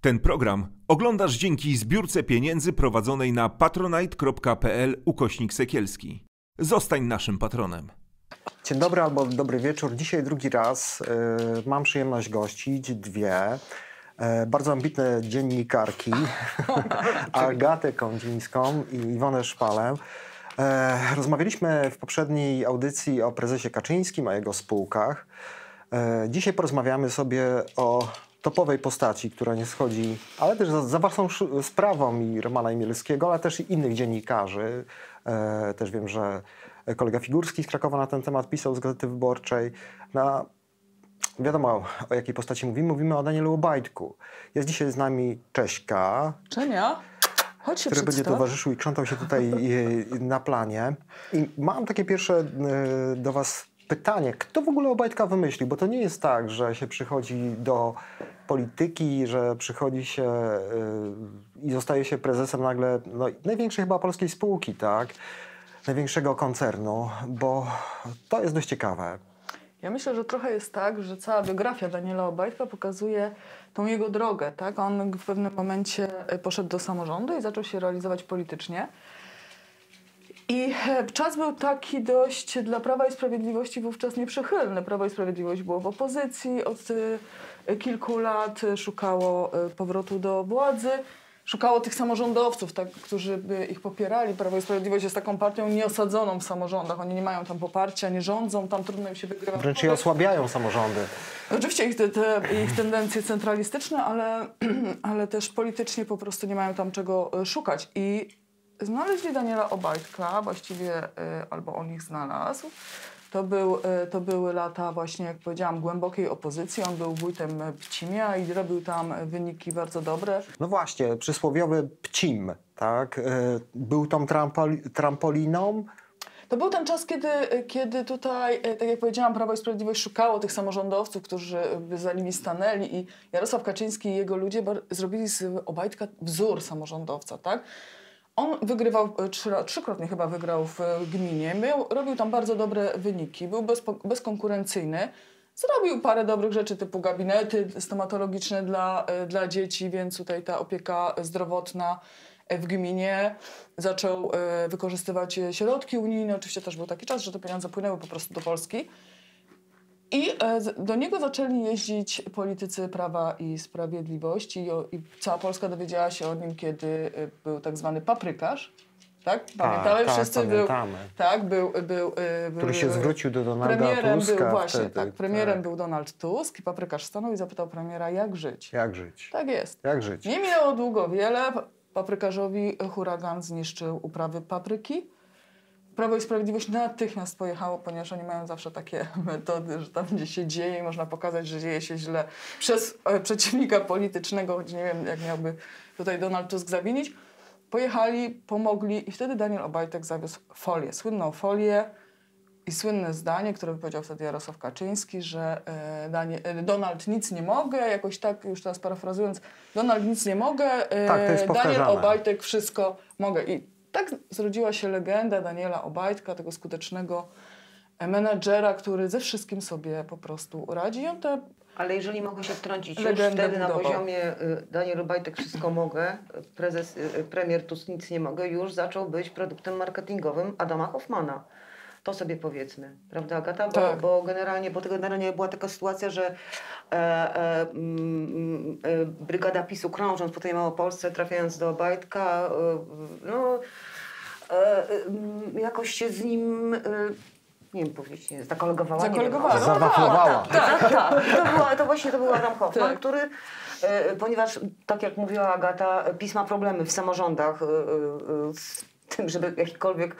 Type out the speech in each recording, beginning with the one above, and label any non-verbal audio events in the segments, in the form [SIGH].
Ten program oglądasz dzięki zbiórce pieniędzy prowadzonej na patronite.pl ukośnik sekielski. Zostań naszym patronem. Dzień dobry albo dobry wieczór. Dzisiaj drugi raz y, mam przyjemność gościć dwie y, bardzo ambitne dziennikarki, [LAUGHS] Agatę Kądzińską i Iwonę Szpalę. Y, rozmawialiśmy w poprzedniej audycji o prezesie Kaczyńskim, o jego spółkach. Dzisiaj porozmawiamy sobie o topowej postaci, która nie schodzi, ale też za, za własną sprawą i Romana Imielskiego, ale też i innych dziennikarzy. E, też wiem, że kolega Figurski z Krakowa na ten temat pisał z Gazety Wyborczej. No, wiadomo, o jakiej postaci mówimy. Mówimy o Danielu Obajtku. Jest dzisiaj z nami Cześka. Czenia? Chodź się który będzie towarzyszył i krzątał się tutaj e, na planie. I mam takie pierwsze e, do was pytanie, kto w ogóle Obajtka wymyślił? Bo to nie jest tak, że się przychodzi do polityki, że przychodzi się yy, i zostaje się prezesem nagle no, największej chyba polskiej spółki, tak? Największego koncernu, bo to jest dość ciekawe. Ja myślę, że trochę jest tak, że cała biografia Daniela Obajtka pokazuje tą jego drogę. Tak? On w pewnym momencie poszedł do samorządu i zaczął się realizować politycznie. I e, czas był taki dość dla Prawa i Sprawiedliwości wówczas nieprzychylny. Prawo i Sprawiedliwość było w opozycji od e, kilku lat, szukało e, powrotu do władzy, szukało tych samorządowców, tak, którzy by ich popierali. Prawo i Sprawiedliwość jest taką partią nieosadzoną w samorządach. Oni nie mają tam poparcia, nie rządzą, tam trudno im się wygrywać. Wręcz je osłabiają samorządy. Oczywiście ich, te, te, ich tendencje centralistyczne, ale, [CLEARS THROAT] ale też politycznie po prostu nie mają tam czego szukać. I znaleźli Daniela Obajtka, właściwie y, albo on ich znalazł. To, był, y, to były lata właśnie, jak powiedziałam, głębokiej opozycji. On był wójtem Pcimia i robił tam wyniki bardzo dobre. No właśnie, przysłowiowy Pcim, tak? Był tą trampoli trampoliną, to był ten czas, kiedy, kiedy tutaj, tak jak powiedziałam, Prawo i Sprawiedliwość szukało tych samorządowców, którzy by za nimi stanęli i Jarosław Kaczyński i jego ludzie zrobili z Obajtka wzór samorządowca, tak? On wygrywał, trzy, trzykrotnie chyba wygrał w gminie, miał, robił tam bardzo dobre wyniki, był bezpo, bezkonkurencyjny. Zrobił parę dobrych rzeczy typu gabinety stomatologiczne dla, dla dzieci, więc tutaj ta opieka zdrowotna w gminie zaczął wykorzystywać środki unijne. Oczywiście też był taki czas, że te pieniądze płynęły po prostu do Polski. I do niego zaczęli jeździć politycy Prawa i Sprawiedliwości i, cała Polska dowiedziała się o nim, kiedy był tak zwany paprykarz. Tak? Pamiętamy? tak, Wszyscy pamiętamy. był. Tak, był, był, Który się zwrócił do Donalda premierem Tuska. Był, właśnie, wtedy, tak. Premierem tak. był Donald Tusk i paprykarz stanął i zapytał premiera, jak żyć. Jak żyć? Tak jest. Jak żyć? Nie minęło długo wiele. Paprykarzowi huragan zniszczył uprawy papryki. Prawo i Sprawiedliwość natychmiast pojechało, ponieważ oni mają zawsze takie [LAUGHS] metody, że tam gdzie się dzieje i można pokazać, że dzieje się źle przez e, przeciwnika politycznego, choć nie wiem, jak miałby tutaj Donald Tusk zawinić. Pojechali, pomogli i wtedy Daniel Obajtek zawiózł folię, słynną folię i słynne zdanie, które wypowiedział wtedy Jarosław Kaczyński, że e, Danie, e, Donald nic nie mogę, jakoś tak, już teraz parafrazując, Donald nic nie mogę, Tak, Daniel. Obajtek wszystko mogę. I tak zrodziła się legenda Daniela Obajtka, tego skutecznego menedżera, który ze wszystkim sobie po prostu radzi. On te Ale jeżeli mogę się wtrącić, już wtedy na poziomie y, Daniel Obajtek wszystko mogę, prezes, y, premier Tusk nic nie mogę, już zaczął być produktem marketingowym Adama Hoffmana. To sobie powiedzmy, prawda Agata? Bo, Tak. bo generalnie, bo to generalnie była taka sytuacja, że e, e, mm, e, brygada PiSu krążąc po tej Małopolsce, trafiając do Obajtka, e, no e, e, jakoś się z nim, e, nie wiem powiedzieć, nie, zakolegowała. nie wiem. Zakolegowała. No Zawaflowała. Tak, tak, tak. I to, była, to właśnie to był Adam Hoffman, Tak. który, e, ponieważ, tak jak mówiła Agata, PiS ma problemy w samorządach e, e, z tym, żeby jakikolwiek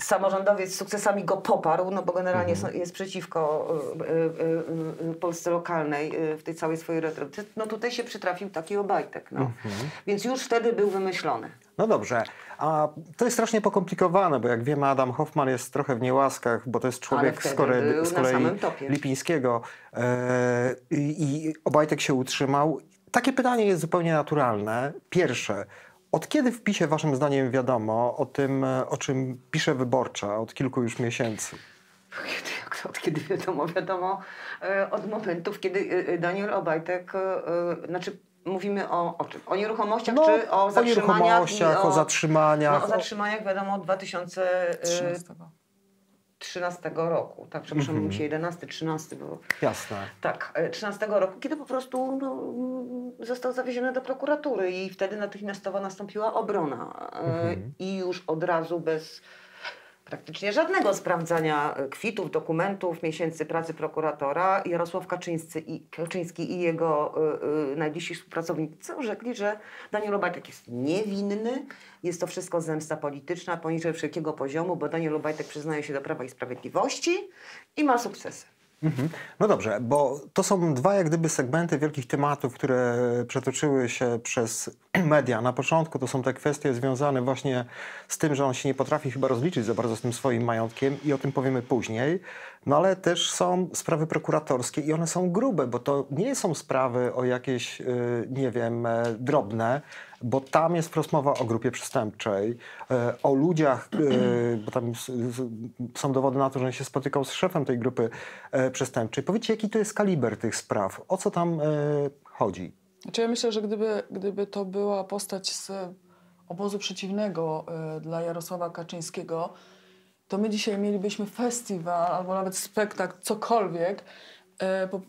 samorządowiec z sukcesami go poparł, no bo generalnie są- jest przeciwko e, e, e, Polsce lokalnej e, w tej całej swojej retoryce. No tutaj się przytrafił taki Obajtek. No. Więc już wtedy był wymyślony. No dobrze, a to jest strasznie pokomplikowane, bo jak wiemy, Adam Hoffman jest trochę w niełaskach, bo to jest człowiek z, kolei, z kolei. Lipińskiego e, i, i Obajtek się utrzymał. Takie pytanie jest zupełnie naturalne. Pierwsze, od kiedy w PiSie waszym zdaniem wiadomo o tym, e, o czym pisze Wyborcza od kilku już miesięcy? [LAUGHS] Od kiedy wiadomo? Wiadomo e, od momentów, kiedy e, Daniel Obajtek, znaczy Mówimy o, o czym? O nieruchomościach No, czy o o zatrzymaniach? i nieruchomościach, o zatrzymaniach, No, o o- zatrzymaniach wiadomo od 2013 13. roku. Tak, przepraszam, Mhm. mi się 11, 13 było. Jasne. Tak, e, 13 roku, kiedy po prostu no, mm, został zawieziony do prokuratury i wtedy natychmiastowo nastąpiła obrona. E, Mhm. I już od razu bez praktycznie żadnego sprawdzania e, kwitów, dokumentów, miesięcy pracy prokuratora, Jarosław Kaczyński i, Kaczyński i jego y, y, najbliżsi współpracownicy orzekli, że Daniel Obajtek jest niewinny, jest to wszystko zemsta polityczna poniżej wszelkiego poziomu, bo Daniel Obajtek przyznaje się do Prawa i Sprawiedliwości i ma sukcesy. Mhm. No dobrze, bo to są dwa jak gdyby segmenty wielkich tematów, które przetoczyły się przez [CLEARS THROAT] media. Na początku to są te kwestie związane właśnie z tym, że on się nie potrafi chyba rozliczyć za bardzo z tym swoim majątkiem i o tym powiemy później. No ale też są sprawy prokuratorskie i one są grube, bo to nie są sprawy o jakieś, y, nie wiem, e, drobne, bo tam jest wprost mowa o grupie przestępczej, e, o ludziach, e, bo tam są dowody na to, że on się spotykał z szefem tej grupy e, przestępczej. Powiedzcie, jaki to jest kaliber tych spraw? O co tam chodzi? Znaczy ja myślę, że gdyby, gdyby to była postać z obozu przeciwnego y, dla Jarosława Kaczyńskiego, to my dzisiaj mielibyśmy festiwal albo nawet spektakl, cokolwiek, y, po, y,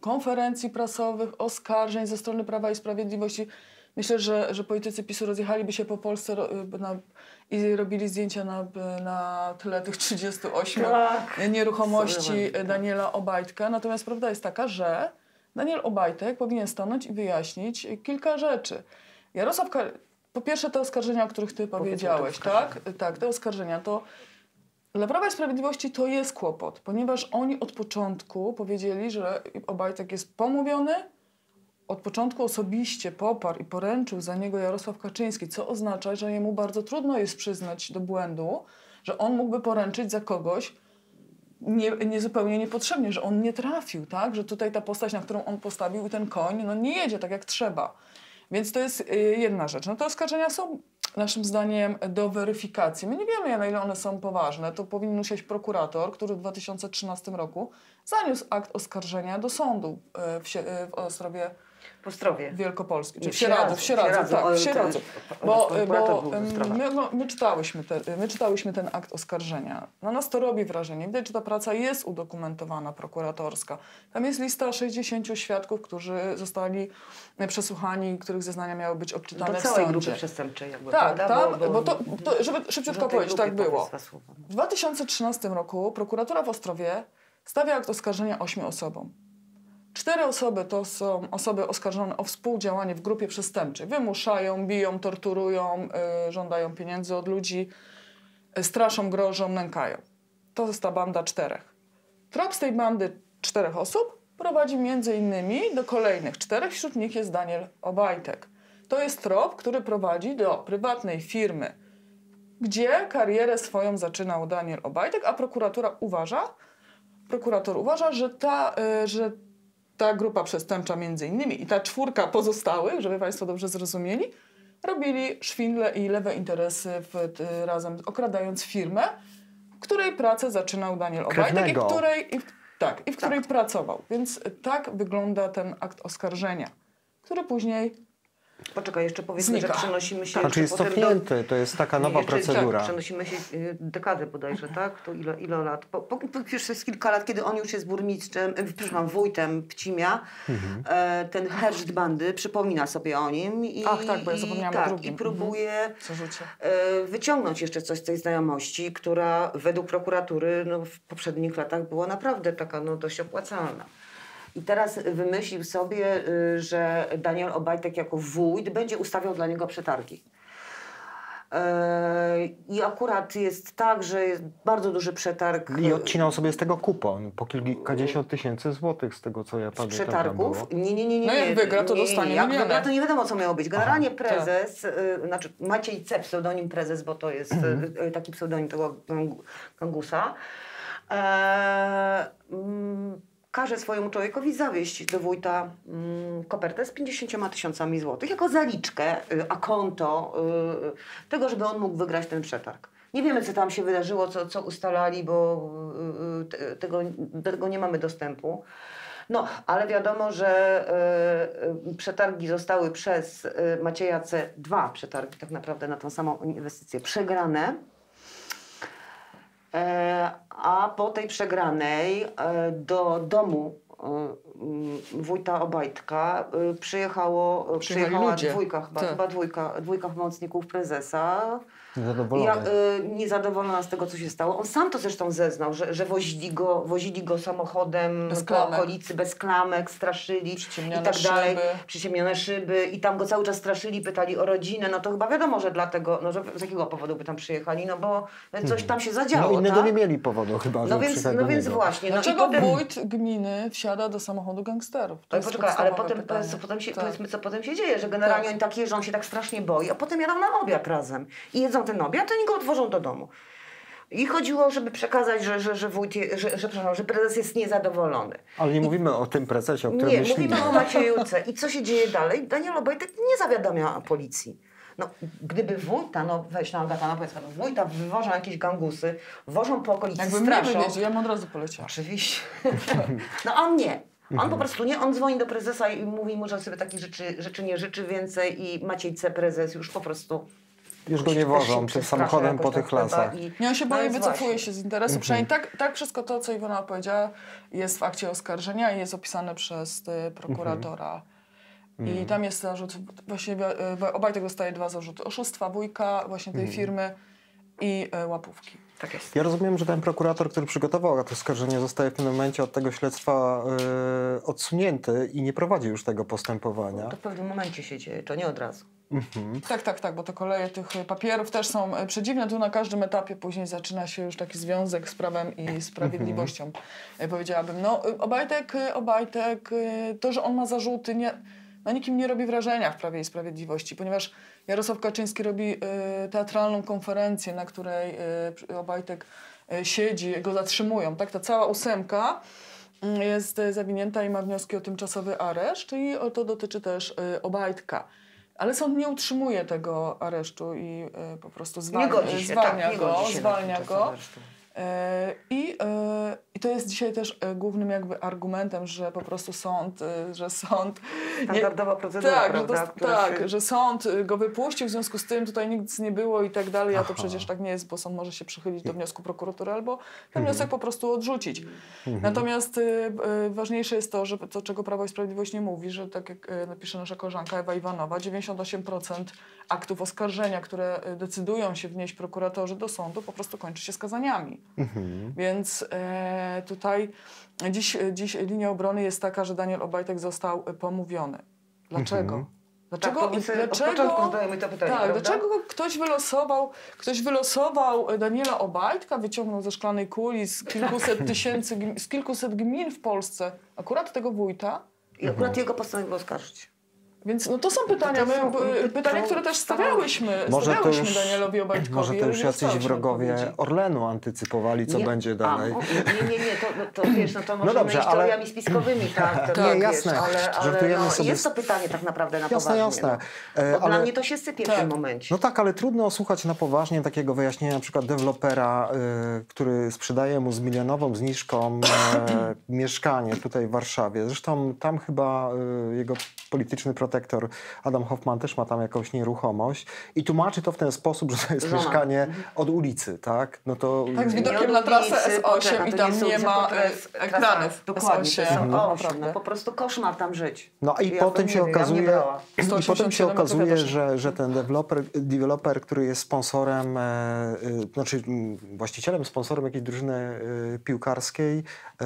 konferencji prasowych, oskarżeń ze strony Prawa i Sprawiedliwości. Myślę, że, że politycy PiSu rozjechaliby się po Polsce ro, y, na, i robili zdjęcia na, na tle tych 38 Tak. nieruchomości Absolutnie. Daniela Obajtka. Natomiast prawda jest taka, że Daniel Obajtek powinien stanąć i wyjaśnić kilka rzeczy. Jarosław, Ka- po pierwsze te oskarżenia, o których ty powiedziałeś, te tak? Tak, te oskarżenia to dla Prawa i Sprawiedliwości to jest kłopot, ponieważ oni od początku powiedzieli, że Obajtek jest pomówiony, od początku osobiście poparł i poręczył za niego Jarosław Kaczyński, co oznacza, że jemu bardzo trudno jest przyznać do błędu, że on mógłby poręczyć za kogoś nie, nie zupełnie niepotrzebnie, że on nie trafił, tak? Że tutaj ta postać, na którą on postawił ten koń, no nie jedzie tak jak trzeba. Więc to jest y, jedna rzecz. No te oskarżenia są naszym zdaniem do weryfikacji. My nie wiemy, na ile one są poważne. To powinien usiąść prokurator, który w 2013 roku zaniósł akt oskarżenia do sądu y, w, y, w Ostrowie Ostrowie. Wielkopolskim, czy w Sieradzu, w Sieradzu, tak, w Sieradzu. Bo, bo my, no, my, czytałyśmy te, my czytałyśmy ten akt oskarżenia. Na nas to robi wrażenie. Widać, że ta praca jest udokumentowana, prokuratorska. Tam jest lista 60 świadków, którzy zostali przesłuchani, których zeznania miały być odczytane Do w całej sądzie. grupy przestępczej jakby, Tak, prawda? tak, bo, to, to, żeby szybciutko powiedzieć, tak było. W 2013 roku prokuratura w Ostrowie stawia akt oskarżenia ośmiu osobom. Cztery osoby to są osoby oskarżone o współdziałanie w grupie przestępczej. Wymuszają, biją, torturują, y, żądają pieniędzy od ludzi, y, straszą, grożą, nękają. To jest ta banda czterech. Trop z tej bandy czterech osób prowadzi między innymi do kolejnych czterech, wśród nich jest Daniel Obajtek. To jest trop, który prowadzi do prywatnej firmy, gdzie karierę swoją zaczynał Daniel Obajtek, a prokuratura uważa, prokurator uważa, że ta, y, że ta grupa przestępcza między innymi i ta czwórka pozostałych, żeby Państwo dobrze zrozumieli, robili szwindle i lewe interesy w, t, razem, okradając firmę, w której pracę zaczynał Daniel Obajtek i której, i w, tak, i w której pracował. Więc tak wygląda ten akt oskarżenia, który później Poczekaj, jeszcze powiedzmy, Znika. że przenosimy się Znaczy jest potem do... cofnięty, to jest taka nowa jeszcze, procedura. Tak, przenosimy się y, dekadę bodajże, tak? To ile, ile lat? Po, po, po, już jest kilka lat, kiedy on już jest burmistrzem, y, przepraszam, wójtem Pcimia. Mhm. E, ten herszt bandy przypomina sobie o nim. I, Ach, tak, bo ja i- zapomniałam o tak, drugim. I próbuje zarzucie. e, wyciągnąć jeszcze coś z tej znajomości, która według prokuratury no, w poprzednich latach była naprawdę taka no, dość opłacalna. I teraz wymyślił sobie, y, że Daniel Obajtek jako wójt będzie ustawiał dla niego przetargi. E, I akurat jest tak, że jest bardzo duży przetarg I odcinał sobie z tego kupon po kilkadziesiąt tysięcy złotych z tego, co ja z pamiętam. tam przetargów. Nie, nie, nie, nie. No jak wygra, to nie, nie, dostanie nie. Jak wygra, to nie wiadomo, co miało być. Generalnie tak. prezes, y, znaczy Maciej C, pseudonim prezes, bo to jest Mhm. y, y, taki pseudonim tego Gang- Gangusa, e, mm, każe swojemu człowiekowi zawieźć do wójta mm, kopertę z 50 tysiącami złotych jako zaliczkę, y, a konto y, tego, żeby on mógł wygrać ten przetarg. Nie wiemy, co tam się wydarzyło, co, co ustalali, bo y, te- tego, do tego nie mamy dostępu. No, ale wiadomo, że przetargi zostały przez Macieja C. dwa przetargi tak naprawdę na tą samą inwestycję przegrane. E, a po tej przegranej e, do domu e, wójta Obajtka e, przyjechało, e, Przyjechali przyjechała ludzie. dwójka chyba, Tak. chyba dwójka, dwójka pomocników prezesa. Niezadowolony. Ja, y, niezadowolona z tego, co się stało. On sam to zresztą zeznał, że, że wozili, go, wozili go samochodem Bez po klamek. okolicy, bez klamek, straszyli i tak dalej. szyby. Przyciemnione szyby i tam go cały czas straszyli, pytali o rodzinę. No to chyba wiadomo, że dlatego, no że z jakiego powodu by tam przyjechali, no bo coś tam się zadziało, No innego tak? nie mieli powodu chyba, No więc, no więc niego. właśnie. No Dlaczego potem... wójt gminy wsiada do samochodu gangsterów? To Ale jest poczekaj, ale potem, pytanie. potem się, Tak. powiedzmy, co potem się dzieje, że generalnie Tak. oni tak jeżdżą, się tak strasznie boi, a potem jadą na obiad razem i jedzą ten obiad, to oni go odwożą do domu. I chodziło, żeby przekazać, że, że, że, wójt, je- że, że, przepraszam, że prezes jest niezadowolony. Ale nie mówimy o tym prezesie, o którym Nie, myślimy. mówimy o Maciejuce. I co się dzieje dalej? Daniel Obajtek nie zawiadamia policji. No, gdyby wójta, no weź na Agata, no powiedz, no, wójta wywożą jakieś gangusy, wożą po okolicy, Jakby mnie straszą. wywieźli, ja bym od razu poleciała. Oczywiście. [LAUGHS] No a on nie. On po prostu nie, on dzwoni do prezesa i mówi mu, że sobie takich rzeczy, rzeczy nie życzy więcej i Maciej C. prezes już po prostu... Już go nie wożą tym samochodem po tych lasach. i- Nie, on się no boi, więc wycofuje właśnie. się z interesu. Przynajmniej tak, tak wszystko to, co Iwona powiedziała, jest w akcie oskarżenia i jest opisane przez y, prokuratora. I tam jest zarzut, właśnie y, Obajtek dostaje dwa zarzuty. Oszustwa wujka, właśnie tej firmy i y, łapówki. Tak jest. Ja rozumiem, że ten prokurator, który przygotował to oskarżenie, zostaje w tym momencie od tego śledztwa e, odsunięty i nie prowadzi już tego postępowania. To w pewnym momencie się dzieje, to nie od razu. Tak, tak, tak, bo te koleje tych y, papierów też są y, przedziwne. Tu na każdym etapie później zaczyna się już taki związek z prawem i sprawiedliwością. Y, Powiedziałabym, no Obajtek, Obajtek, to, że on ma zarzuty, nie, na nikim nie robi wrażenia w Prawie i Sprawiedliwości, ponieważ Jarosław Kaczyński robi y, teatralną konferencję, na której y, Obajtek y, siedzi, go zatrzymują, tak? Ta cała ósemka y, jest zawinięta i ma wnioski o tymczasowy areszt i o to dotyczy też Obajtka. Ale sąd nie utrzymuje tego aresztu i po prostu Nie zwalnia, godzi się, zwalnia tak, nie go, godzi się zwalnia go. areszt. E, I, e, I to jest dzisiaj też e, głównym jakby argumentem, że po prostu sąd, że sąd... Standardowa procedura, tak, prawda, Że to, tak, się- że sąd go wypuścił, w związku z tym tutaj nic nie było i tak dalej, a to przecież tak nie jest, bo sąd może się przychylić do wniosku prokuratury albo ten wniosek po prostu odrzucić. Natomiast e, e, ważniejsze jest to, że to, czego Prawo i Sprawiedliwość nie mówi, że tak jak napisze nasza koleżanka Ewa Iwanowa, 98% aktów oskarżenia, które decydują się wnieść prokuratorzy do sądu, po prostu kończy się skazaniami. Więc e, tutaj dziś, dziś linia obrony jest taka, że Daniel Obajtek został e, pomówiony. Dlaczego? Dlaczego, Tak, to pytanie, tak, dlaczego ktoś wylosował, ktoś wylosował e, Daniela Obajtka, wyciągnął ze szklanej kuli z kilkuset tysięcy, gm- z kilkuset gmin w Polsce, akurat tego wójta? I akurat jego postanowił oskarżyć. Więc no to są pytania, to są- my, to- pytania, to- które też stawiałyśmy, Może stawiałyśmy już- Danielowi Obajtkowi. Może to ale już jacyś wrogowie. Orlenu antycypowali, co Nie- będzie dalej. A, nie, nie, nie, to, no, to wiesz, no to możemy dobrze, iść ale- teoriami spiskowymi, tak. To, [LAUGHS] Nie, wiesz, jasne. Ale, ale no, sobie jest to pytanie tak naprawdę na Jasne, poważnie. jasne. No. E, Bo Dla ale- mnie to się sypie w Tak. tym momencie. No tak, ale trudno słuchać na poważnie takiego wyjaśnienia na przykład dewelopera, y, który sprzedaje mu z milionową zniżką e, [COUGHS] mieszkanie tutaj w Warszawie. Zresztą tam chyba y, jego polityczny protektor Adam Hoffman też ma tam jakąś nieruchomość i tłumaczy to w ten sposób, [LAUGHS] że to jest Żona. mieszkanie od ulicy, tak? No to Tak, z widokiem na trasę ulicy, S8 poczekaj, i tam nie ma e, ekranów Dokładnie, to S8. są No, osiem. naprawdę. No, po prostu koszmar tam żyć. No i Ja potem się okazuje, i potem się 187 okazuje, że, że ten deweloper, deweloper, który jest sponsorem, e, e, znaczy mm, właścicielem, sponsorem jakiejś drużyny e, piłkarskiej, e,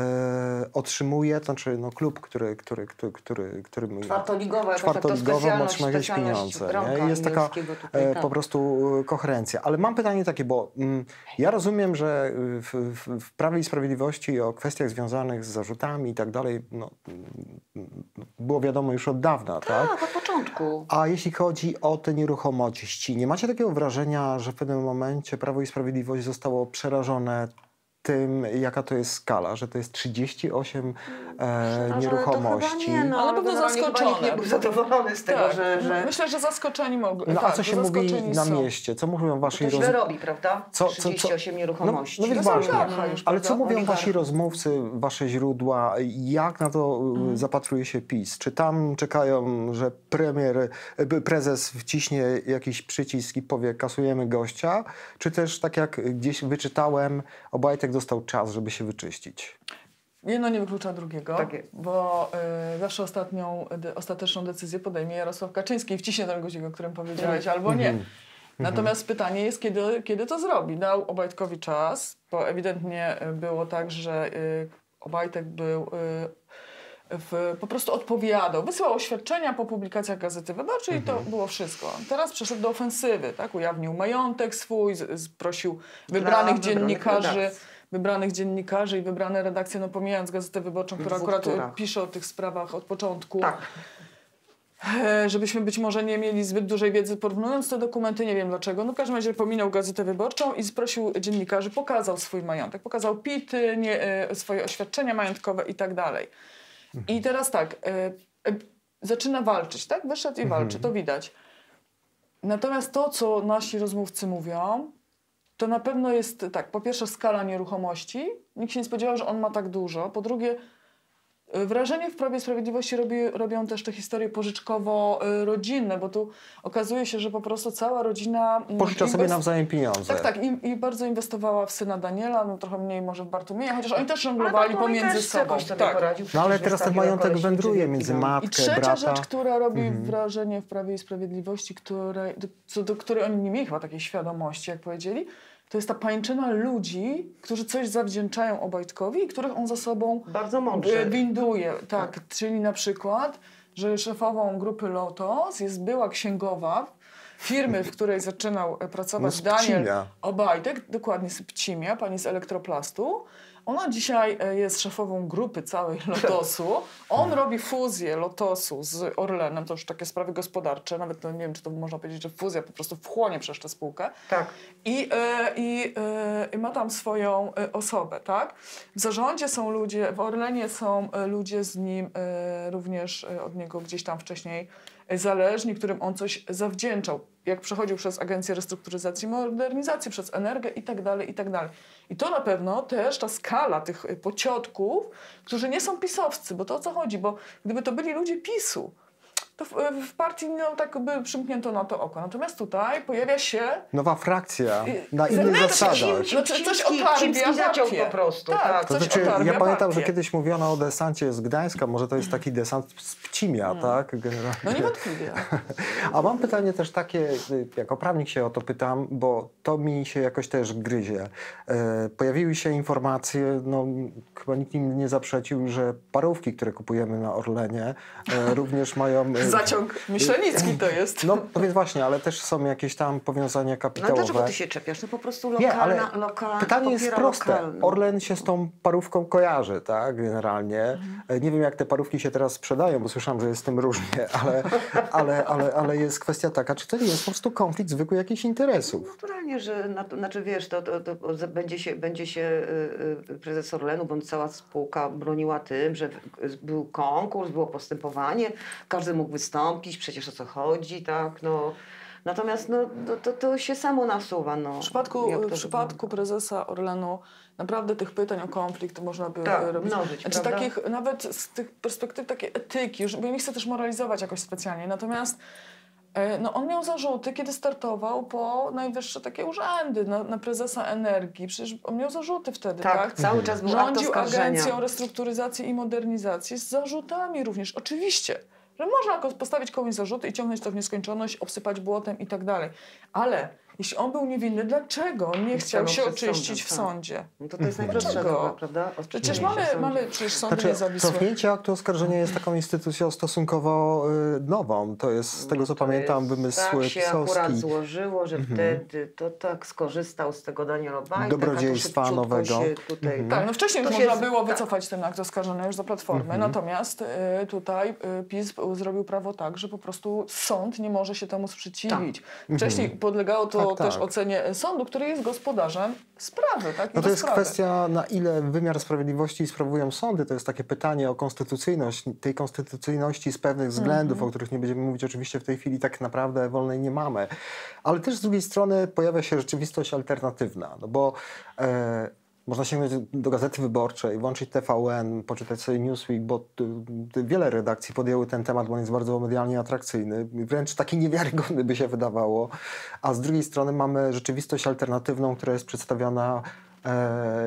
otrzymuje, to znaczy no, klub, który, który, który, który, który Czwartoligowa, jakoś tak to czwartoligową specjalność, otrzyma jakieś specjalność pieniądze. Nie? Jest taka tutaj, e, tak. po prostu e, koherencja. Ale mam pytanie takie, bo mm, ja rozumiem, że w, w, w Prawie i Sprawiedliwości o kwestiach związanych z zarzutami i tak dalej no, mm, było wiadomo już od dawna, tak? Tak, od początku. A jeśli chodzi o te nieruchomości, nie macie takiego wrażenia, że w pewnym momencie Prawo i Sprawiedliwość zostało przerażone tym, jaka to jest skala, że to jest 38 e, Ale to nieruchomości. chyba nie, no, Ale pewno. Nikt nie był zadowolony z tego, Tak, że, że Myślę, że zaskoczeni mogli. No tak, a co się mówi na mieście? Co mówią to wasi rozmówcy? robi, prawda? Co- co- co- 38 nieruchomości. No, no więc To są właśnie. oligarcha już, Ale co mówią wasi rozmówcy, wasze źródła? Jak na to y, zapatruje się PiS? Czy tam czekają, że premier, y, prezes wciśnie jakiś przycisk i powie kasujemy gościa? Czy też tak jak gdzieś wyczytałem, Obajtek dostał czas, żeby się wyczyścić? Jedno nie wyklucza drugiego, Tak bo y, zawsze ostatnią, de, ostateczną decyzję podejmie Jarosław Kaczyński i wciśnie ten guzik, o którym powiedziałeś, albo nie. Natomiast pytanie jest, kiedy, kiedy to zrobi. Dał Obajtkowi czas, bo ewidentnie y, było tak, że y, Obajtek był... Y, w, po prostu odpowiadał, wysyłał oświadczenia po publikacjach Gazety Wyborczej i to było wszystko. Teraz przeszedł do ofensywy, tak? ujawnił majątek swój, z, z, prosił wybranych wybranych dziennikarzy, redakcji. Wybranych dziennikarzy i wybrane redakcje, no pomijając Gazetę Wyborczą, która akurat turach. pisze o tych sprawach od początku, Tak. e, żebyśmy być może nie mieli zbyt dużej wiedzy porównując te dokumenty, nie wiem dlaczego. No w każdym razie pominął Gazetę Wyborczą i sprosił dziennikarzy, pokazał swój majątek, pokazał PIT-y, nie, e, swoje oświadczenia majątkowe i tak dalej. I teraz tak, e, zaczyna walczyć, tak? Wyszedł i walczy, to widać. Natomiast to, co nasi rozmówcy mówią, to na pewno jest tak, po pierwsze skala nieruchomości. Nikt się nie spodziewał, że on ma tak dużo. Po drugie, y, wrażenie w Prawie i Sprawiedliwości robi, robią też te historie pożyczkowo-rodzinne, bo tu okazuje się, że po prostu cała rodzina... mm, Pożycza sobie nawzajem pieniądze. Tak, tak. I, I bardzo inwestowała w syna Daniela, no trochę mniej może w Bartłomieja, chociaż oni też żonglowali pomiędzy też sobą. Tak. poradził, No ale teraz ten majątek wędruje między dom. matkę, I trzecia brata. rzecz, która robi wrażenie w Prawie i Sprawiedliwości, której, do, co do której oni nie mieli chyba takiej świadomości, jak powiedzieli, to jest ta pańczyna ludzi, którzy coś zawdzięczają Obajtkowi i których on za sobą Bardzo mądrze. e, winduje. Tak, czyli na przykład, że szefową grupy Lotos jest była księgowa firmy, w której zaczynał e, pracować No, Daniel. Obajtek, dokładnie z Pcimia, pani z Elektroplastu. Ona dzisiaj e, jest szefową grupy całej [LAUGHS] Lotosu. On robi fuzję Lotosu z Orlenem, to już takie sprawy gospodarcze, nawet no, nie wiem, czy to można powiedzieć, że fuzja po prostu wchłonie przez tę spółkę. Tak. I, e, i, e, I ma tam swoją osobę, tak? W zarządzie są ludzie, w Orlenie są ludzie z nim również od niego gdzieś tam wcześniej zależni, którym on coś zawdzięczał. Jak przechodził przez Agencję Restrukturyzacji i Modernizacji, przez Energię i tak dalej, i tak. I to na pewno też ta skala tych e, pociotków, którzy nie są pisowscy, bo to o co chodzi? Bo gdyby to byli ludzie PiSu, to w, w partii no, tak by przymknięto na to oko. Natomiast tutaj pojawia się Nowa frakcja, na innych zewnętrzny zasadach. im- No, coś otarbia Cimski zaciął po prostu, Tak, tak. To coś znaczy, ja pamiętam, że partię. kiedyś mówiono o desancie z Gdańska, może to jest taki desant z Pcimia, tak? Generalnie. No niewątpliwie. [LAUGHS] A mam pytanie też takie, y, jako prawnik się o to pytam, bo to mi się jakoś też gryzie. E, pojawiły się informacje, no chyba nikt im nie zaprzeczył, że parówki, które kupujemy na Orlenie, e, [LAUGHS] również mają... Zaciąg myślenicki to jest. No, no więc właśnie, ale też są jakieś tam powiązania No kapitałowe. dlaczego ty się czepiasz? No po prostu Nie, lokalna, ale lokalna pytanie jest proste. lokalną. Orlen się z tą parówką kojarzy, tak, generalnie. Mhm. Nie wiem, jak te parówki się teraz sprzedają, bo słyszałam, że jest z tym różnie, [LAUGHS] ale, ale, ale, ale jest kwestia taka, czy to nie jest po prostu konflikt zwykły jakichś interesów? Naturalnie, że na to, znaczy wiesz, to, to, to będzie się, będzie się y, y, prezes Orlenu bądź cała spółka broniła tym, że był konkurs, było postępowanie, każdy mógł wystąpić, przecież o co chodzi, tak, no. Natomiast no, to, to, to się samo nasuwa. No, W przypadku, w przypadku prezesa Orlenu naprawdę tych pytań o konflikt można by Tak, robić. mnożyć, znaczy, prawda? takich nawet z tych perspektyw takiej etyki, już, bo ja nie chcę też moralizować jakoś specjalnie, natomiast e, no, on miał zarzuty, kiedy startował po najwyższe takie urzędy, na, na prezesa energii. Przecież on miał zarzuty wtedy, Tak, tak? cały czas był Rządził. Agencją Restrukturyzacji i Modernizacji z zarzutami również. Oczywiście, że można ko- postawić komuś zarzuty i ciągnąć to w nieskończoność, obsypać błotem i tak dalej. Ale jeśli on był niewinny, dlaczego nie chciał się oczyścić w sądem, tak. sądzie? No to, to jest najprostsza Dlaczego? droga, prawda? Przecież mamy, mamy przecież sądy Znaczy, niezawisłe. cofnięcie aktu oskarżenia jest taką instytucją stosunkowo y, nową. To jest, z tego co No To pamiętam, jest- wymysł Tak się akurat złożyło, że wtedy to tak skorzystał z tego Daniel Obajtek. Dobrodziejstwa nowego. Tutaj, Tak, no wcześniej To już można było tak. wycofać ten akt oskarżenia już za Platformy, natomiast y, tutaj y, PiS zrobił prawo tak, że po prostu sąd nie może się temu sprzeciwić. Wcześniej podlegało to Tak, tak. też ocenie sądu, który jest gospodarzem sprawy. Tak? No to jest sprawy. kwestia, na ile wymiar sprawiedliwości sprawują sądy. To jest takie pytanie o konstytucyjność. Tej konstytucyjności z pewnych względów, Mhm. o których nie będziemy mówić oczywiście w tej chwili, tak naprawdę wolnej nie mamy. Ale też z drugiej strony pojawia się rzeczywistość alternatywna. No bo e, można sięgnąć do Gazety Wyborczej, włączyć TVN, poczytać sobie Newsweek, bo y, y, wiele redakcji podjęły ten temat, bo on jest bardzo medialnie atrakcyjny, wręcz taki niewiarygodny by się wydawało. A z drugiej strony mamy rzeczywistość alternatywną, która jest przedstawiona e,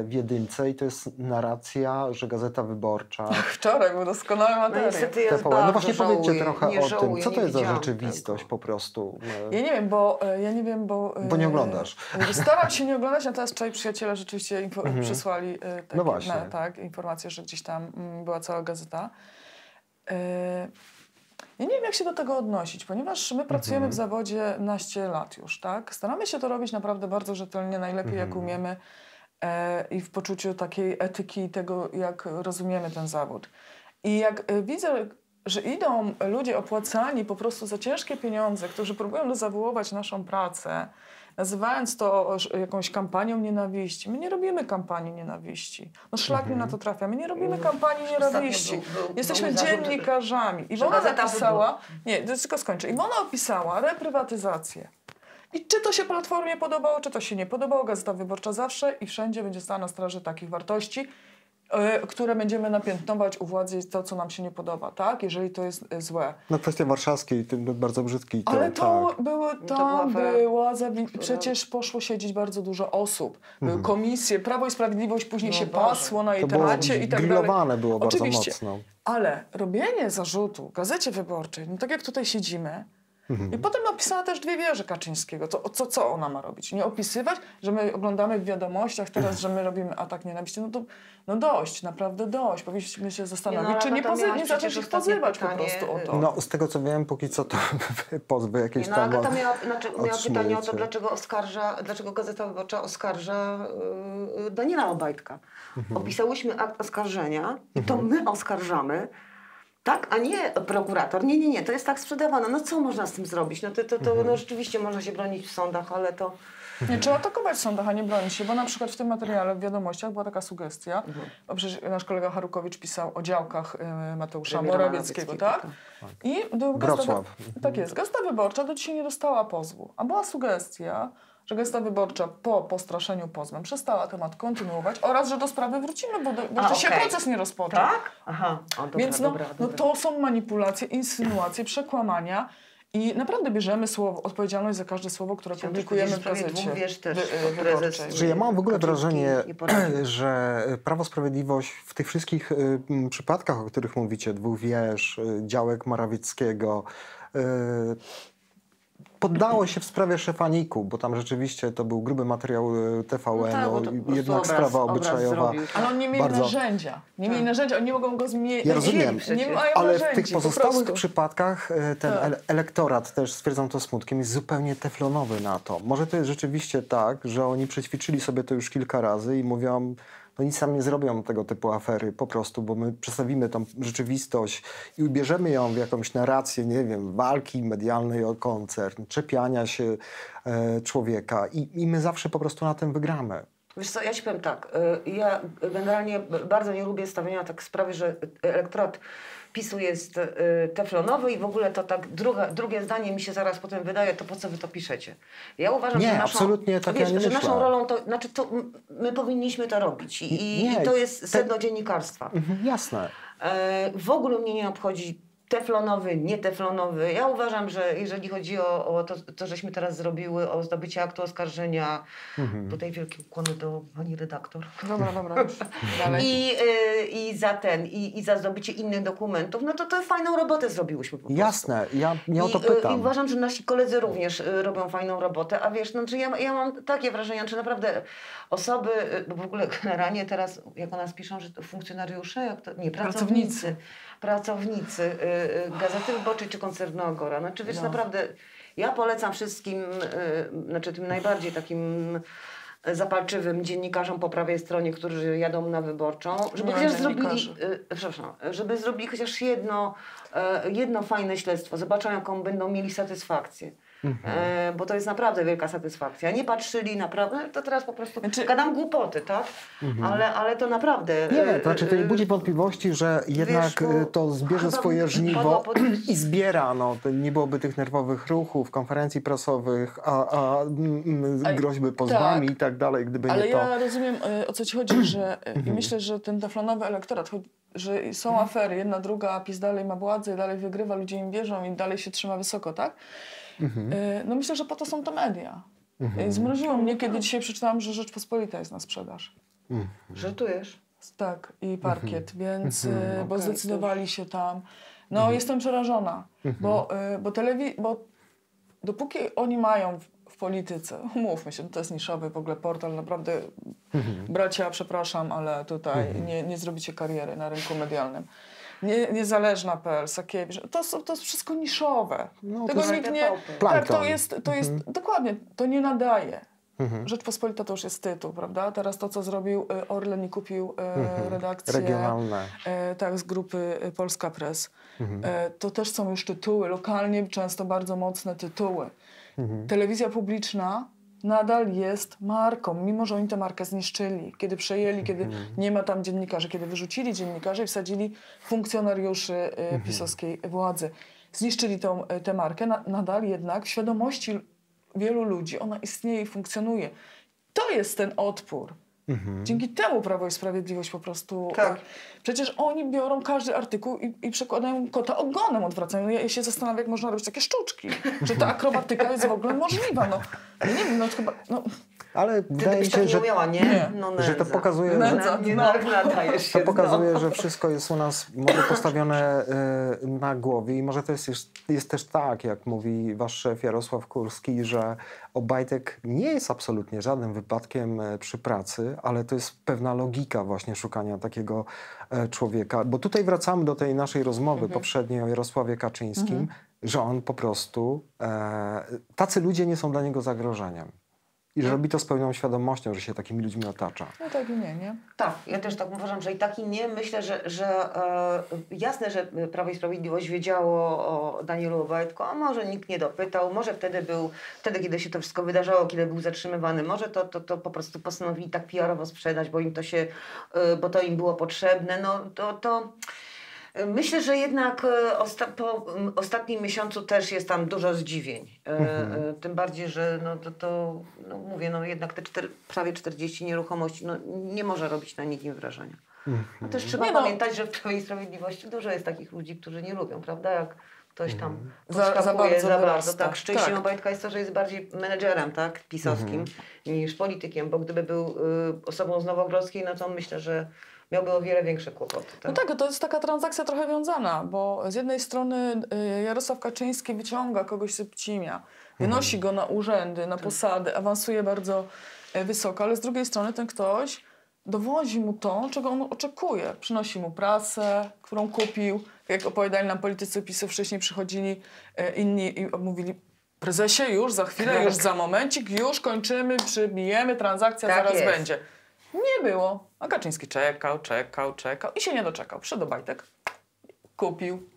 w jedynce i to jest narracja, że Gazeta Wyborcza, [LAUGHS] Wczoraj był doskonały No materiał. TVN, no właśnie żałuję, powiedzcie trochę nie o tym, żałuję, co to jest za rzeczywistość tego. po prostu. e, Ja nie wiem, bo e, ja nie wiem, bo. e, Bo nie oglądasz. e, Staram się nie oglądać, natomiast wczoraj przyjaciele rzeczywiście info- przysłali e, takie, Mhm. No właśnie. Na, tak, informację, że gdzieś tam mm, była cała gazeta. E, Ja nie wiem, jak się do tego odnosić, ponieważ my pracujemy Mhm. w zawodzie naście lat już, tak? Staramy się to robić naprawdę bardzo rzetelnie, najlepiej jak Mhm. umiemy e, i w poczuciu takiej etyki i tego, jak rozumiemy ten zawód. I jak e, widzę, że idą ludzie opłacani po prostu za ciężkie pieniądze, którzy próbują zawołować naszą pracę, nazywając to jakąś kampanią nienawiści. My nie robimy kampanii nienawiści. No szlak mi na to trafia. My nie robimy kampanii Ostatnio nienawiści. był- był- Jesteśmy był dziennikarzami. I ona napisała, nie, tylko skończę. I ona opisała reprywatyzację. I czy to się Platformie podobało, czy to się nie podobało, Gazeta Wyborcza zawsze i wszędzie będzie stała na straży takich wartości, e, które będziemy napiętnować u władzy to, co nam się nie podoba, tak? Jeżeli to jest e, złe. No kwestia warszawskiej, tym bardzo brzydki. To, Ale to tak. były, była tam afera. była, przecież poszło siedzieć bardzo dużo osób. Były komisje, Prawo i Sprawiedliwość później No się Boże. pasło na To było etacie i tak dalej. grillowane było bardzo Oczywiście. mocno. Ale robienie zarzutu Gazecie Wyborczej, no tak jak tutaj siedzimy, Mhm. i potem napisała też dwie wieże Kaczyńskiego. To, co, co ona ma robić? Nie opisywać, że my oglądamy w wiadomościach teraz, że my robimy atak nienawiści. No to no dość, naprawdę dość. Powinniśmy się zastanowić, Nie, no, czy nie, pozy- nie zacząć ich pozywać po pytanie, prostu o to. No z tego co wiem, póki co to [LAUGHS] pozwy jakieś Nie, no tam... Agata miała, znaczy, miała pytanie o to, dlaczego oskarża, dlaczego Gazeta Wyborcza oskarża yy, Daniela Obajtka. Mhm. Opisałyśmy akt oskarżenia i to my oskarżamy, tak, a nie prokurator. Nie, nie, nie, to jest tak sprzedawane. No co można z tym zrobić? No to, to, to Mhm. no, rzeczywiście można się bronić w sądach, ale to... Nie, trzeba atakować w sądach, a nie bronić się, bo na przykład w tym materiale w wiadomościach była taka sugestia, Mhm. bo przecież nasz kolega Harukowicz pisał o działkach y, Mateusza Premiera Morawieckiego, Morawieckiego, tak? I do Wrocław. tak jest, Gazeta Wyborcza do dzisiaj nie dostała pozwu, a była sugestia, że Gazeta Wyborcza po postraszeniu pozwem przestała temat kontynuować oraz, że do sprawy wrócimy, bo, do, bo A, jeszcze się proces nie rozpoczął. Tak? Aha. O, dobra, Więc no, dobra, no dobra. to są manipulacje, insynuacje, przekłamania i naprawdę bierzemy słowo, odpowiedzialność za każde słowo, które Chciałam publikujemy w gazecie. dwóch wież też, wy- prezes-. Że ja mam w ogóle wrażenie, [CLEARS THROAT] że Prawo Sprawiedliwość w tych wszystkich y, m, przypadkach, o których mówicie, dwóch wież, y, działek Morawieckiego, y, poddało się w sprawie szefaniku, bo tam rzeczywiście to był gruby materiał y, TVN, No tak, no, po jednak obraz- sprawa obyczajowa. Ale oni nie mieli Bardzo. narzędzia. Nie mieli narzędzia, oni nie mogą go zmienić. Ja rozumiem, Nie mają ale w tych po pozostałych prostu. przypadkach e, ten Tak. ele- elektorat, też stwierdzam to smutkiem, jest zupełnie teflonowy na to. Może to jest rzeczywiście tak, że oni przećwiczyli sobie to już kilka razy i mówią, no nic nam nie zrobią tego typu afery po prostu, bo my przedstawimy tą rzeczywistość i ubierzemy ją w jakąś narrację, nie wiem, walki medialnej o koncern, czepiania się e, człowieka i, i my zawsze po prostu na tym wygramy. Wiesz co, ja ci powiem tak, y, ja generalnie bardzo nie lubię stawiania tak sprawy, że elektorat PiSu jest y, teflonowy i w ogóle to tak druga, drugie zdanie mi się zaraz potem wydaje, to po co wy to piszecie? Ja uważam, Nie, że naszą, absolutnie tak wiesz, ja nie że naszą rolą to, znaczy to my powinniśmy to robić i, i, Nie, i to jest te- sedno dziennikarstwa. Mhm, jasne. E, w ogóle mnie nie obchodzi teflonowy, nieteflonowy. Ja uważam, że jeżeli chodzi o, o to, to, żeśmy teraz zrobiły, o zdobycie aktu oskarżenia, Mhm. tutaj wielkie ukłony do pani redaktor. Dobra, dobra, już. [LAUGHS] I, y, I za ten, i, i za zdobycie innych dokumentów, no to to fajną robotę zrobiłyśmy po prostu. Jasne, ja nie o to I, y, pytam. I uważam, że nasi koledzy również y, robią fajną robotę, a wiesz, no, czy ja, ja mam takie wrażenie, czy naprawdę osoby, y, bo w ogóle generalnie teraz, jak o nas piszą, że to funkcjonariusze, jak to, nie, pracownicy, pracownicy y, y, Gazety Wyborczej czy koncernu Agora, no czy wiesz, No. naprawdę, ja polecam wszystkim, y, znaczy tym najbardziej takim zapalczywym dziennikarzom po prawej stronie, którzy jadą na wyborczą, żeby ma chociaż zrobili, przepraszam, żeby zrobili chociaż jedno, jedno fajne śledztwo, zobaczą jaką będą mieli satysfakcję. E, bo to jest naprawdę wielka satysfakcja. Nie patrzyli naprawdę, to teraz po prostu Znaczy- gadam głupoty, tak? Ale, ale to naprawdę... Nie, e, to znaczy to nie e, budzi wątpliwości, że jednak wiesz, to zbierze swoje żniwo pod- [CLEARS THROAT] i zbiera. No, nie byłoby tych nerwowych ruchów, konferencji prasowych, a, a A- groźby pozwami tak. i tak dalej, gdyby Ale nie to. ja rozumiem, o co ci chodzi, że i myślę, że ten teflonowy elektorat, że są afery, jedna, druga, a PiS dalej ma władzę, dalej wygrywa, ludzie im wierzą i dalej się trzyma wysoko, tak? Y, No myślę, że po to są te media. Y, Zmroziło mnie, kiedy dzisiaj przeczytałam, że Rzeczpospolita jest na sprzedaż. Żartujesz? Tak, i parkiet, więc, y, bo Okej, zdecydowali się tam. No, jestem przerażona, bo, bo, telewi- bo dopóki oni mają w, w polityce, [LAUGHS] umówmy się, to jest niszowy w ogóle portal, naprawdę bracia, przepraszam, ale tutaj nie, nie zrobicie kariery na rynku medialnym. Nie, niezależna.pl, Sakiewicz, to, są, to jest wszystko niszowe. No, to Tego jest nikt nie... Tak, to jest, to jest dokładnie, to nie nadaje. Rzeczpospolita to już jest tytuł, prawda? Teraz to, co zrobił y, Orlen i kupił y, redakcję Regionalne. e, tak, z grupy Polska Press. E, to też są już tytuły, lokalnie często bardzo mocne tytuły. Telewizja publiczna nadal jest marką, mimo że oni tę markę zniszczyli. Kiedy przejęli, kiedy nie ma tam dziennikarzy, kiedy wyrzucili dziennikarzy i wsadzili funkcjonariuszy e, pisowskiej władzy. Zniszczyli tą, e, tę markę, na, nadal jednak w świadomości wielu ludzi ona istnieje i funkcjonuje. To jest ten odpór. Dzięki temu Prawo i Sprawiedliwość po prostu. Tak. e, Przecież oni biorą każdy artykuł i, i przekładają kota ogonem, odwracają. Ja, ja się zastanawiam, jak można robić takie sztuczki. Czy ta akrobatyka jest w ogóle możliwa? No, ja nie wiem, no chyba. No, Ale Ty wydaje mi byś się, tak nie że umiała, nie? Nie. No, że to nędza. pokazuje, że- Nędza. Nie No. się. [LAUGHS] To pokazuje, no. że wszystko jest u nas może postawione y, na głowie i może to jest, jest, jest też tak, jak mówi wasz szef Jarosław Kurski, że Obajtek nie jest absolutnie żadnym wypadkiem e, przy pracy, ale to jest pewna logika właśnie szukania takiego e, człowieka. Bo tutaj wracamy do tej naszej rozmowy poprzedniej o Jarosławie Kaczyńskim, że on po prostu, e, tacy ludzie nie są dla niego zagrożeniem. I że robi to z pełną świadomością, że się takimi ludźmi otacza. no tak i nie, nie? Tak, ja też tak uważam, że i tak i nie. Myślę, że, że e, jasne, że Prawo i Sprawiedliwość wiedziało o Danielu Obajtku, a może nikt nie dopytał, może wtedy był, wtedy kiedy się to wszystko wydarzało, kiedy był zatrzymywany, może to, to, to po prostu postanowili tak PR-owo sprzedać, bo im to się, e, bo to im było potrzebne. No to, to Myślę, że jednak e, osta po ostatnim miesiącu też jest tam dużo zdziwień. E, e, tym bardziej, że no, to, to no, mówię, no, jednak te czter prawie 40 nieruchomości no, nie może robić na nikim wrażenia. No, też trzeba Nie no. pamiętać, że w Prawie i Sprawiedliwości dużo jest takich ludzi, którzy nie lubią, prawda? Jak ktoś tam Za- za podskakuje bardzo za bardzo. Tak, szczęściem Tak. Obajtka jest to, że jest bardziej menedżerem tak, pisowskim niż politykiem, bo gdyby był y, osobą z Nowogrodzkiej, no to myślę, że miałby o wiele większe kłopoty. No tak, to jest taka transakcja trochę wiązana, bo z jednej strony y, Jarosław Kaczyński wyciąga kogoś z Pcimia, wynosi go na urzędy, na posady, awansuje bardzo y, wysoko, ale z drugiej strony ten ktoś dowozi mu to, czego on oczekuje. Przynosi mu prasę, którą kupił. Jak opowiadali nam politycy PiSu, wcześniej przychodzili y, inni i mówili prezesie już, za chwilę, Tak. już za momencik, już kończymy, przybijemy, transakcja Tak zaraz jest. będzie. Nie było. A Kaczyński czekał, czekał, czekał i się nie doczekał. Przyszedł Obajtek, kupił.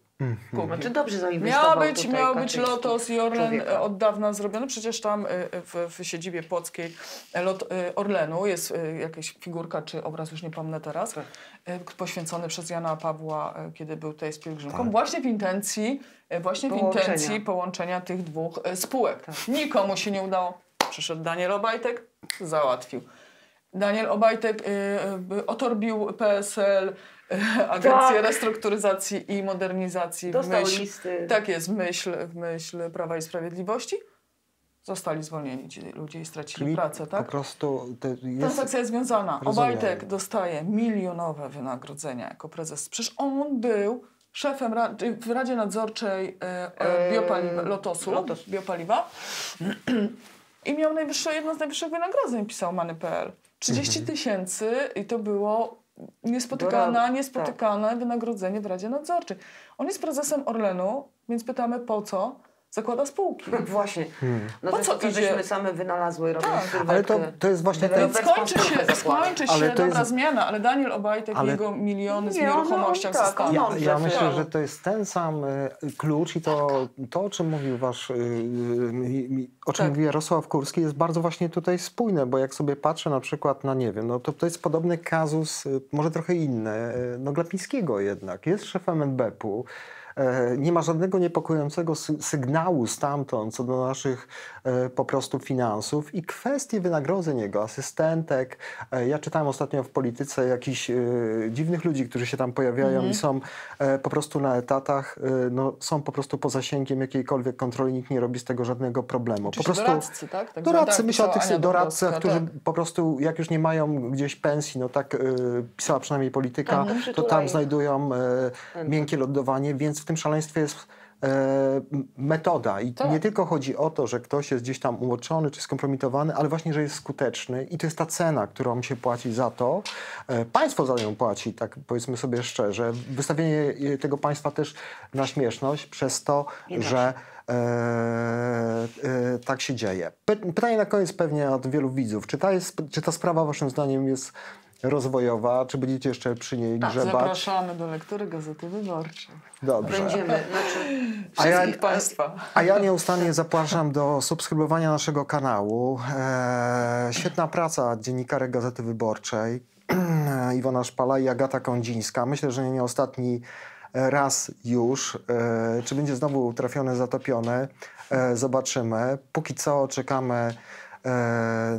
kupił. Znaczy dobrze zainwestował Miał być, tutaj miał być Lotos i Orlen człowieka. od dawna zrobiony. Przecież tam e, w, w siedzibie płockiej e, lot, Orlenu jest jakaś figurka czy obraz, już nie pomnę teraz, e, poświęcony przez Jana Pawła, kiedy był tutaj z pielgrzymką. Właśnie w intencji, właśnie w Połączenia. intencji połączenia tych dwóch spółek. Nikomu się nie udało. Przyszedł Daniel Obajtek, załatwił. Daniel Obajtek y, y, otorbił PSL, y, Agencję Tak. Restrukturyzacji i Modernizacji. w Dostał myśl, listy. Tak jest, w myśl, w myśl Prawa i Sprawiedliwości. Zostali zwolnieni ci ludzie i stracili Czyli pracę, tak? po prostu jest... Transakcja jest związana. Rozumiem. Obajtek dostaje milionowe wynagrodzenia jako prezes. Przecież on był szefem ra- w Radzie Nadzorczej e, biopaliwa, Lotosu, Lotos. biopaliwa [CLEARS THROAT] i miał najwyższe, jedno z najwyższych wynagrodzeń, pisał Many.pl. 30 tysięcy i to było niespotykane, Brawo, niespotykane wynagrodzenie w Radzie Nadzorczej. On jest prezesem Orlenu, więc pytamy po co? Zakłada spółki. [LAUGHS] Właśnie. No Po to co to idzie- żeśmy same wynalazły, robiąc Tak. Ale to, to jest właśnie ten... Skończy się, skończy się Ale to dobra jest- zmiana, ale Daniel Obajtek i Ale- jego miliony z Nie, on- nieruchomościach on tak, zostaną. Ja, ja myślę, że to jest ten sam e, klucz i to, to o czym mówił wasz, e, mi- o czym Tak. mówił Jarosław Kurski, jest bardzo właśnie tutaj spójne, bo jak sobie patrzę na przykład na, nie wiem, no to, to jest podobny kazus, e, może trochę inny, e, no Glapińskiego jednak, jest szefem NBP-u, e, nie ma żadnego niepokojącego sy- sygnału stamtąd co do naszych e, po prostu finansów i kwestie wynagrodzeń jego asystentek. E, ja czytałem ostatnio w polityce jakichś e, dziwnych ludzi, którzy się tam pojawiają Mhm. i są e, po prostu na etatach, e, no, są po prostu poza zasięgiem jakiejkolwiek kontroli, nikt nie robi z tego żadnego problemu. Czyli po prostu doradcy, tak? tak Doradcy, tak myślę o tych Ania doradcach, którzy tak. po prostu jak już nie mają gdzieś pensji, no tak e, pisała przynajmniej polityka, Tak, to tam znajdują e, miękkie lądowanie, więc w tym szaleństwie jest e, metoda. I Tak. nie tylko chodzi o to, że ktoś jest gdzieś tam umoczony czy skompromitowany, ale właśnie, że jest skuteczny i to jest ta cena, którą się płaci za to. E, państwo za nią płaci, tak powiedzmy sobie szczerze. Wystawienie tego państwa też na śmieszność przez to, że e, e, tak się dzieje. Py- Pytanie na koniec pewnie od wielu widzów. Czy ta, jest, czy ta sprawa waszym zdaniem jest rozwojowa? Czy będziecie jeszcze przy niej Tak, grzebać? zapraszamy do lektury Gazety Wyborczej. Dobrze. Będziemy, znaczy... A ja- Wszystkich Państwa. A ja nieustannie zapraszam do subskrybowania naszego kanału. E, świetna praca dziennikarek Gazety Wyborczej. Iwona Szpala i Agata Kądzińska. Myślę, że nie ostatni raz już. E, czy będzie znowu trafione, zatopione? E, zobaczymy. Póki co czekamy e,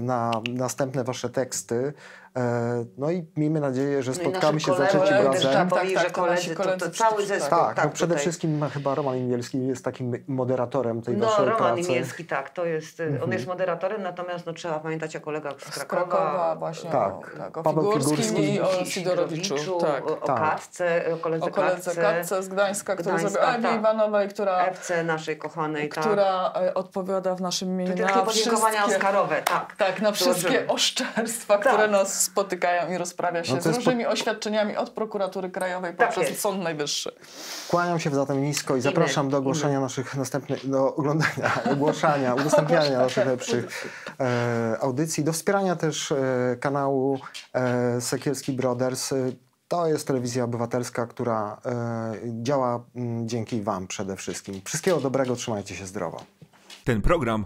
na następne wasze teksty. E, no i miejmy nadzieję, że No spotkamy się za trzecim razem. trzeba Tak, tak, że koledzy, to, to cały zespół. Tak, no przede tutaj. wszystkim chyba Roman Imielski jest takim moderatorem tej No, waszej Roman pracy. Imielski, tak, to jest, Mhm. on jest moderatorem, natomiast no, trzeba pamiętać o kolegach z Z Krakowa, Krakowa właśnie, Tak. o, tak, o Paweł Figurskim Figurski. i o Sidorowiczu. Tak. o, o Tak. Katce, o koledze, O koledze Katce, Katce z Gdańska, który Gdańska, zrobił Ewie tak. Iwanowej, która, FC naszej kochanej, tak. która e, odpowiada w naszym imieniu na takie podziękowania wszystkie, Oscarowe, tak. tak, na wszystkie oszczerstwa, Tak. które nas spotykają i rozprawia się No z różnymi oświadczeniami od prokuratury krajowej Tak poprzez jest. Sąd Najwyższy. Kłaniam się zatem nisko i zapraszam do ogłoszenia naszych następnych, do oglądania, [LAUGHS] ogłaszania, udostępniania naszych lepszych e, audycji, do wspierania też e, kanału e, Sekielski Brothers. E, To jest telewizja obywatelska, która e, działa mm, dzięki Wam przede wszystkim. Wszystkiego dobrego, trzymajcie się zdrowo. Ten program